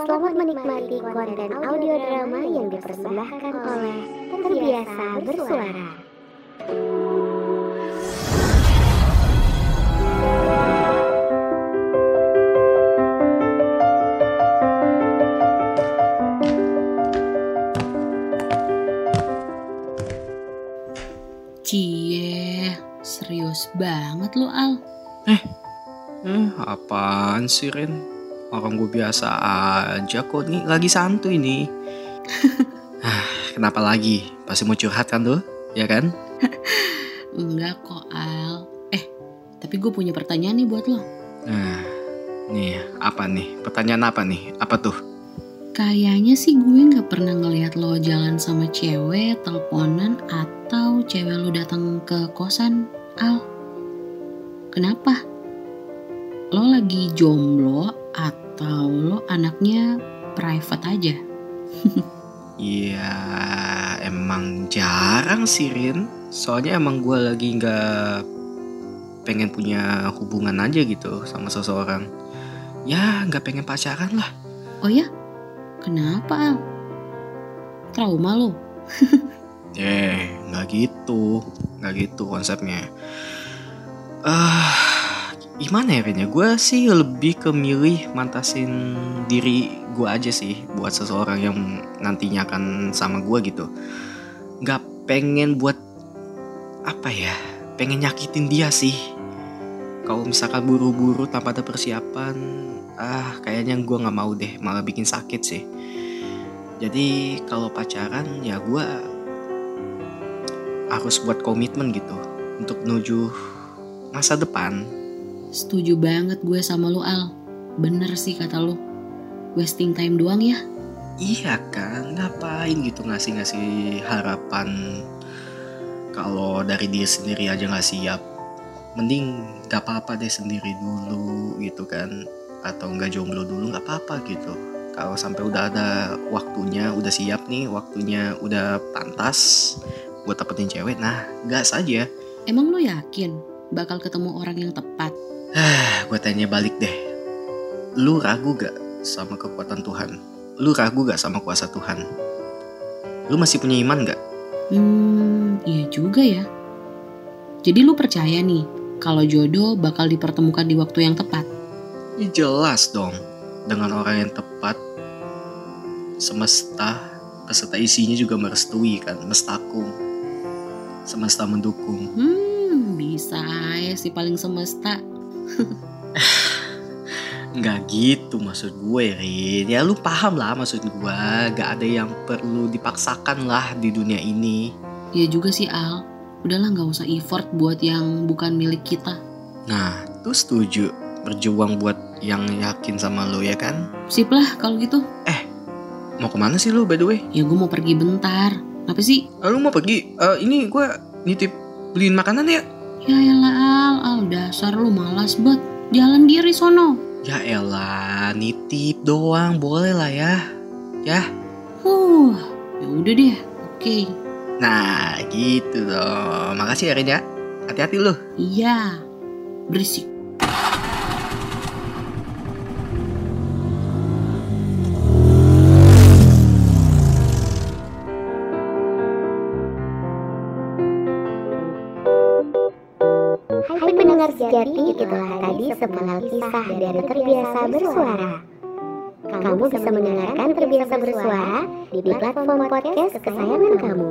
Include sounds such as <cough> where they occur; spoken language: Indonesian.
Selamat menikmati konten audio drama yang dipersembahkan oleh Terbiasa Bersuara. Cie, serius banget lo Al. Eh, apaan sih Ren? Orang gue biasa aja kok nih, lagi santuy nih. <laughs> ah, kenapa lagi? Pasti mau curhat kan tuh, ya kan? <laughs> Enggak kok Al. Eh, tapi gue punya pertanyaan nih buat lo. Nah, nih apa nih? Pertanyaan apa nih? Apa tuh? Kayaknya sih gue nggak pernah ngelihat lo jalan sama cewek, teleponan, atau cewek lo datang ke kosan, Al. Kenapa? Lo lagi jomblo atau lo anaknya private aja? Iya, emang jarang sih Rin. Soalnya emang gue lagi nggak pengen punya hubungan aja gitu sama seseorang. Ya, nggak pengen pacaran lah. Oh ya? Kenapa, Al? Trauma lo? Eh, nggak gitu, nggak gitu konsepnya. Ah, gimana ya Rin ya? Gue sih lebih ke milih mantasin diri gue aja sih buat seseorang yang nantinya akan sama gue gitu. Nggak pengen buat apa ya? Pengen nyakitin dia sih. Kalau misalkan buru-buru tanpa ada persiapan, ah kayaknya gue nggak mau deh, malah bikin sakit sih. Jadi kalau pacaran ya gue harus buat komitmen gitu untuk menuju masa depan. Setuju banget gue sama lo, Al. Bener sih kata lo. Wasting time doang ya. Iya kan, ngapain gitu ngasih-ngasih harapan kalau dari diri sendiri aja nggak siap. Mending gak apa-apa deh sendiri dulu gitu kan. Atau nggak jomblo dulu nggak apa-apa gitu. Kalau sampai udah ada waktunya, udah siap nih, waktunya udah pantas buat dapetin cewek, nah gas aja. Emang lo yakin bakal ketemu orang yang tepat? Ah, gue tanya balik deh. Lu ragu gak sama kekuatan Tuhan? Lu ragu gak sama kuasa Tuhan? Lu masih punya iman gak? Hmm, iya juga ya. Jadi lu percaya nih kalau jodoh bakal dipertemukan di waktu yang tepat? Ya jelas dong. Dengan orang yang tepat, semesta beserta isinya juga merestui kan, mestaku. Semesta mendukung. Hmm, bisa ya si paling semesta. <laughs> Nggak gitu maksud gue, Rin. Ya lu paham lah maksud gue. Gak ada yang perlu dipaksakan lah di dunia ini. Iya juga sih Al. Udahlah nggak usah effort buat yang bukan milik kita. Nah, tuh setuju. Berjuang buat yang yakin sama lo ya kan? Sip lah kalau gitu. Mau ke mana sih lu by the way? Ya gue mau pergi bentar. Apa sih? Eh, lu mau pergi? Eh, ini gue nitip beliin makanan ya? Ya elah Al, Al dasar lu malas banget. Jalan diri sono. Ya elah, nitip doang, boleh lah ya. Ya, Huh, ya udah deh. Oke. nah gitu dong. Makasih ya Rin ya. Hati-hati lu. Iya. Berisik. Sejati, itulah tadi sepenggal kisah dari Terbiasa Bersuara. Kamu bisa mendengarkan Terbiasa Bersuara di platform podcast kesayangan kamu.